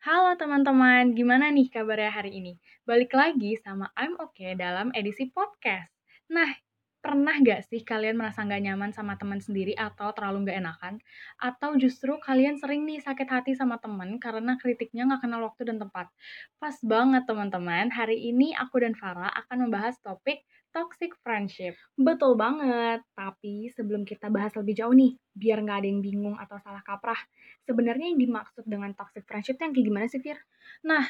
Halo teman-teman, gimana nih kabarnya hari ini? Balik lagi sama I'm Okay dalam edisi podcast. Nah, pernah gak sih kalian merasa gak nyaman sama teman sendiri atau terlalu gak enakan? Atau justru kalian sering nih sakit hati sama teman karena kritiknya gak kenal waktu dan tempat? Pas banget teman-teman, hari ini aku dan Farah akan membahas topik toxic friendship. Betul banget, tapi sebelum kita bahas lebih jauh nih, biar nggak ada yang bingung atau salah kaprah, sebenarnya yang dimaksud dengan toxic friendship yang kayak gimana sih, Fir? Nah,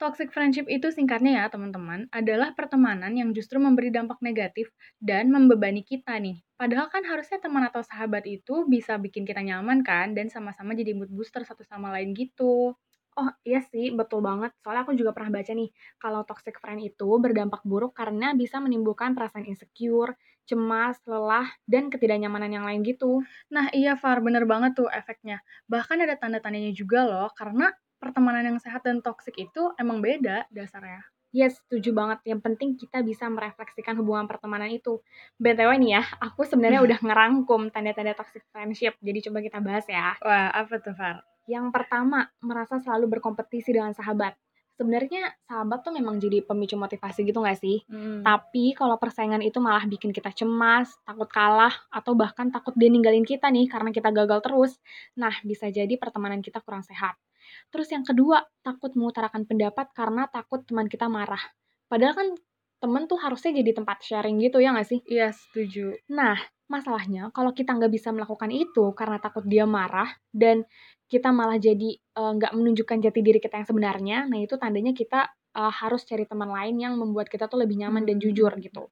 toxic friendship itu singkatnya ya teman-teman, adalah pertemanan yang justru memberi dampak negatif dan membebani kita nih. Padahal kan harusnya teman atau sahabat itu bisa bikin kita nyaman kan, dan sama-sama jadi mood booster satu sama lain gitu. Oh iya sih, betul banget. Soalnya aku juga pernah baca nih, kalau toxic friend itu berdampak buruk karena bisa menimbulkan perasaan insecure, cemas, lelah, dan ketidaknyamanan yang lain gitu. Nah iya Far, bener banget tuh efeknya. Bahkan ada tanda-tandanya juga loh, karena pertemanan yang sehat dan toxic itu emang beda dasarnya. Yes, setuju banget. Yang penting kita bisa merefleksikan hubungan pertemanan itu. BTW nih ya, aku sebenarnya udah ngerangkum tanda-tanda toxic friendship. Jadi coba kita bahas ya. Wah, apa tuh Far? Yang pertama, merasa selalu berkompetisi dengan sahabat. Sebenarnya sahabat tuh memang jadi pemicu motivasi gitu gak sih? Hmm. Tapi kalau persaingan itu malah bikin kita cemas, takut kalah, atau bahkan takut dia ninggalin kita nih karena kita gagal terus. Nah, bisa jadi pertemanan kita kurang sehat. Terus yang kedua, takut mengutarakan pendapat karena takut teman kita marah. Padahal kan temen tuh harusnya jadi tempat sharing gitu ya gak sih? Iya, setuju. Nah, masalahnya kalau kita nggak bisa melakukan itu karena takut dia marah dan kita malah jadi uh, nggak menunjukkan jati diri kita yang sebenarnya, nah itu tandanya kita uh, harus cari teman lain yang membuat kita tuh lebih nyaman dan jujur Hmm. gitu.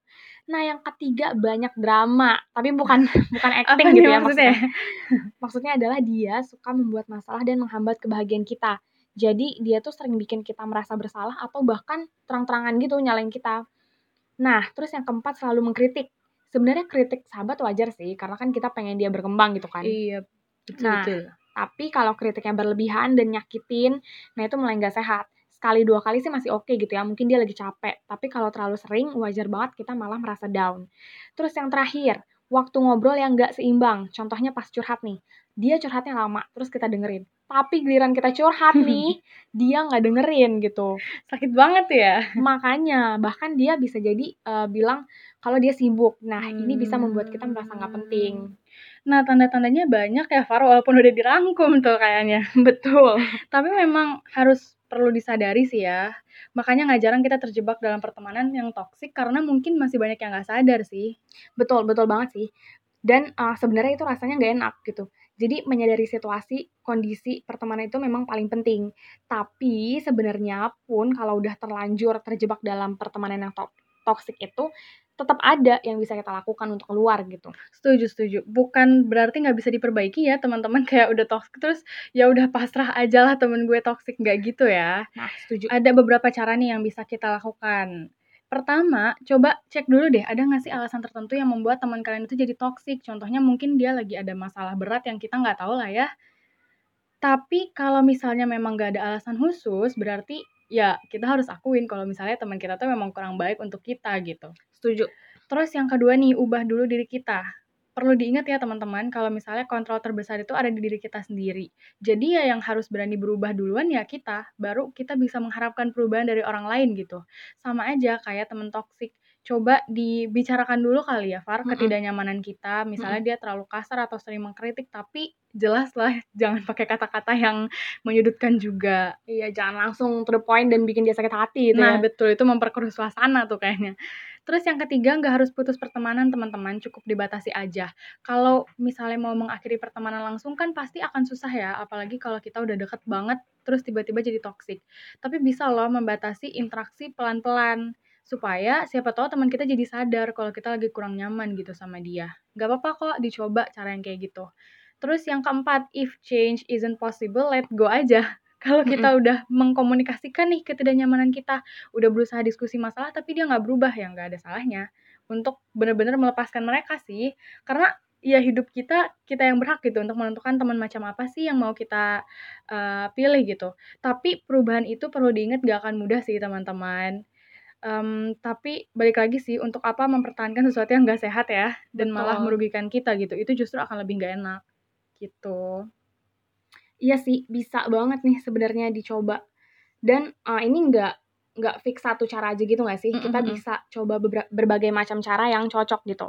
Nah yang ketiga banyak drama, tapi bukan bukan acting gitu ya maksudnya? maksudnya. Maksudnya adalah dia suka membuat masalah dan menghambat kebahagiaan kita. Jadi dia tuh sering bikin kita merasa bersalah atau bahkan terang-terangan gitu nyalain kita. Nah, terus yang keempat selalu mengkritik. Sebenarnya kritik sahabat wajar sih, karena kan kita pengen dia berkembang gitu kan. Iya, Nah, betul-betul. Tapi kalau kritiknya berlebihan dan nyakitin, nah itu mulai nggak sehat. Sekali dua kali sih masih oke gitu ya, mungkin dia lagi capek. Tapi kalau terlalu sering, wajar banget kita malah merasa down. Terus yang terakhir, waktu ngobrol yang nggak seimbang. Contohnya pas curhat nih, dia curhatnya lama, terus kita dengerin. Tapi giliran kita curhat nih, dia nggak dengerin gitu. Sakit banget ya? Makanya, bahkan dia bisa jadi uh, bilang kalau dia sibuk. Nah, ini bisa membuat kita merasa nggak penting. Nah, tanda-tandanya banyak ya, Far, walaupun udah dirangkum tuh kayaknya. Betul. Tapi memang harus perlu disadari sih ya. Makanya nggak jarang kita terjebak dalam pertemanan yang toksik karena mungkin masih banyak yang nggak sadar sih. Betul, betul banget sih. Dan uh, sebenarnya itu rasanya nggak enak gitu. Jadi menyadari situasi, kondisi pertemanan itu memang paling penting. Tapi sebenarnya pun kalau udah terlanjur terjebak dalam pertemanan yang to toksik itu, tetap ada yang bisa kita lakukan untuk keluar gitu. Setuju, setuju. Bukan berarti nggak bisa diperbaiki ya teman-teman kayak udah toksik terus ya udah pasrah aja lah temen gue toksik nggak gitu ya. Nah, setuju. Ada beberapa cara nih yang bisa kita lakukan. Pertama, coba cek dulu deh ada nggak sih alasan tertentu yang membuat teman kalian itu jadi toksik. Contohnya mungkin dia lagi ada masalah berat yang kita nggak tahu lah ya. Tapi kalau misalnya memang nggak ada alasan khusus, berarti ya kita harus akuin kalau misalnya teman kita tuh memang kurang baik untuk kita gitu. Setuju. Terus yang kedua nih, ubah dulu diri kita. Perlu diingat ya teman-teman, kalau misalnya kontrol terbesar itu ada di diri kita sendiri. Jadi ya yang harus berani berubah duluan ya kita, baru kita bisa mengharapkan perubahan dari orang lain gitu. Sama aja kayak temen toksik. Coba dibicarakan dulu kali ya, Far, ketidaknyamanan kita. Misalnya dia terlalu kasar atau sering mengkritik, tapi jelas lah jangan pakai kata-kata yang menyudutkan juga. Iya, jangan langsung to the point dan bikin dia sakit hati gitu Nah, ya. betul itu memperkeruh suasana tuh kayaknya. Terus yang ketiga, nggak harus putus pertemanan teman-teman, cukup dibatasi aja. Kalau misalnya mau mengakhiri pertemanan langsung kan pasti akan susah ya, apalagi kalau kita udah deket banget, terus tiba-tiba jadi toksik. Tapi bisa loh membatasi interaksi pelan-pelan, supaya siapa tahu teman kita jadi sadar kalau kita lagi kurang nyaman gitu sama dia. Nggak apa-apa kok dicoba cara yang kayak gitu. Terus yang keempat, if change isn't possible, let go aja. Kalau kita Mm-mm. udah mengkomunikasikan nih ketidaknyamanan kita, udah berusaha diskusi masalah tapi dia nggak berubah ya nggak ada salahnya untuk benar-benar melepaskan mereka sih. Karena ya hidup kita kita yang berhak gitu untuk menentukan teman macam apa sih yang mau kita uh, pilih gitu. Tapi perubahan itu perlu diingat gak akan mudah sih teman-teman. Em, tapi balik lagi sih untuk apa mempertahankan sesuatu yang nggak sehat ya dan malah Betul. merugikan kita gitu. Itu justru akan lebih nggak enak gitu. Iya sih, bisa banget nih sebenarnya dicoba. Dan, eee, ini nggak nggak fix satu cara aja gitu nggak sih? Mhm Kita mhm. bisa coba bebra berbagai macam cara yang cocok gitu.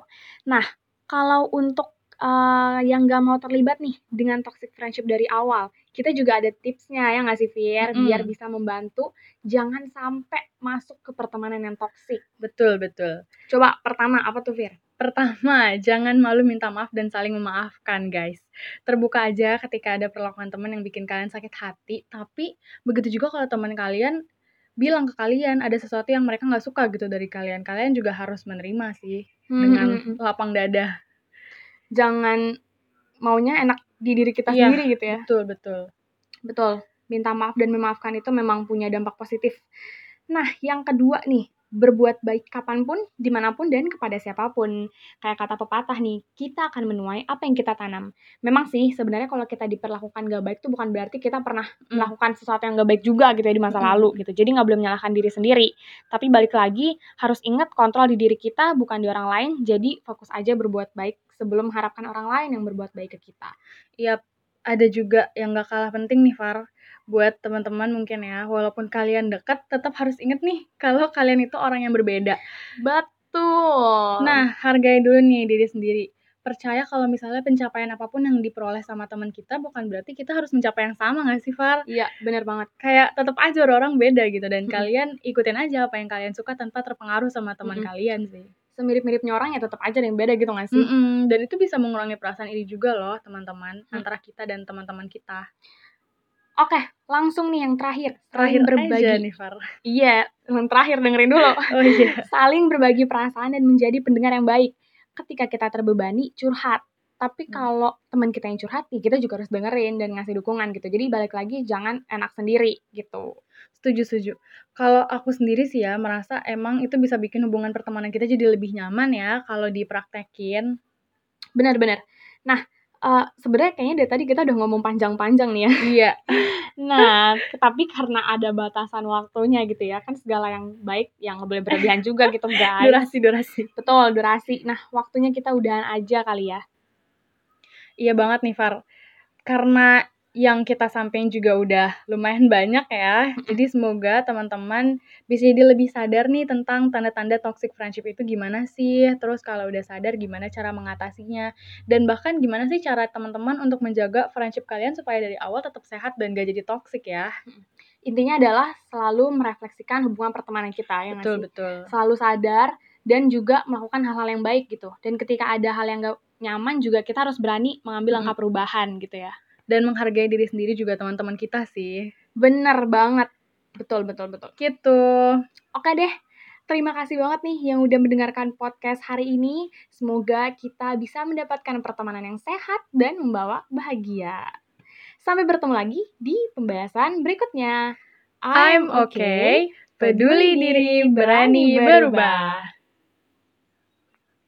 Nah, kalau untuk, eee, yang nggak mau terlibat nih dengan toxic friendship dari awal, kita juga ada tipsnya ya nggak sih, Fir? Biar Mhm. bisa membantu jangan sampai masuk ke pertemanan yang toksik. Betul betul. Coba pertama apa tuh, Fir? Pertama, jangan malu minta maaf dan saling memaafkan, guys. Terbuka aja ketika ada perlakuan teman yang bikin kalian sakit hati, tapi begitu juga kalau teman kalian bilang ke kalian ada sesuatu yang mereka nggak suka gitu dari kalian. Kalian juga harus menerima sih Mhm dengan mhm. lapang dada. Jangan maunya enak di diri kita Iya, sendiri gitu ya. betul betul. Betul, minta maaf dan memaafkan itu memang punya dampak positif. Nah, yang kedua nih, berbuat baik kapan pun, di mana pun, dan kepada siapa pun. Kayak kata pepatah nih, kita akan menuai apa yang kita tanam. Memang sih, sebenarnya kalau kita diperlakukan gak baik tuh bukan berarti kita pernah Mhm. melakukan sesuatu yang gak baik juga gitu ya di masa Mhm. lalu gitu. Jadi nggak boleh menyalahkan diri sendiri. Tapi balik lagi, harus ingat kontrol di diri kita bukan di orang lain. Jadi fokus aja berbuat baik sebelum mengharapkan orang lain yang berbuat baik ke kita. Yap, ada juga yang gak kalah penting nih, Far. Buat teman-teman mungkin ya, walaupun kalian dekat, tetap harus ingat nih kalau kalian itu orang yang berbeda. Betul. Nah, hargai dulu nih diri sendiri. Percaya kalau misalnya pencapaian apa pun yang diperoleh sama teman kita bukan berarti kita harus mencapai yang sama nggak sih, Far? Iya, bener banget. Kayak tetap aja orang-orang beda gitu dan Mhm. kalian ikutin aja apa yang kalian suka tanpa terpengaruh sama teman Mhm. kalian sih. Semirip-miripnya orang ya tetap aja ada yang beda gitu nggak sih? Mhm, dan itu bisa mengurangi perasaan iri juga loh, teman-teman, Hmm. antara kita dan teman-teman kita. Oke, langsung nih yang terakhir, Terakhir saling berbagi. aja nih, Far. Iya, yang terakhir dengerin dulu. Oh iya. Saling berbagi perasaan dan menjadi pendengar yang baik. Ketika kita terbebani, curhat. Tapi Hmm. kalau teman kita yang curhat, ya kita juga harus dengerin dan ngasih dukungan gitu. Jadi balik lagi jangan enak sendiri gitu. Setuju setuju. Kalau aku sendiri sih ya merasa emang itu bisa bikin hubungan pertemanan kita jadi lebih nyaman ya kalau dipraktekin. Benar benar. Nah, eee, sebenarnya kayaknya dari tadi kita udah ngomong panjang-panjang nih ya. Iya. Nah, tapi karena ada batasan waktunya gitu ya, kan segala yang baik ya nggak boleh berlebihan juga gitu, guys. Durasi durasi. Betul, durasi. Nah, waktunya kita udahan aja kali ya. Iya banget nih, Far. Karena yang kita sampein juga udah lumayan banyak ya. Jadi semoga teman-teman bisa jadi lebih sadar nih tentang tanda-tanda toxic friendship itu gimana sih, terus kalau udah sadar gimana cara mengatasinya, dan bahkan gimana sih cara teman-teman untuk menjaga friendship kalian supaya dari awal tetap sehat dan gak jadi toxic ya. Intinya adalah selalu merefleksikan hubungan pertemanan kita, ya Betul sih? betul. Selalu sadar dan juga melakukan hal-hal yang baik gitu. Dan ketika ada hal yang nggak nyaman juga kita harus berani mengambil langkah perubahan gitu ya. Dan menghargai diri sendiri juga teman-teman kita sih. Bener banget. Betul betul betul. Gitu. Oke deh. Terima kasih banget nih yang udah mendengarkan podcast hari ini. Semoga kita bisa mendapatkan pertemanan yang sehat dan membawa bahagia. Sampai bertemu lagi di pembahasan berikutnya. I'm okay. Peduli diri, berani berubah.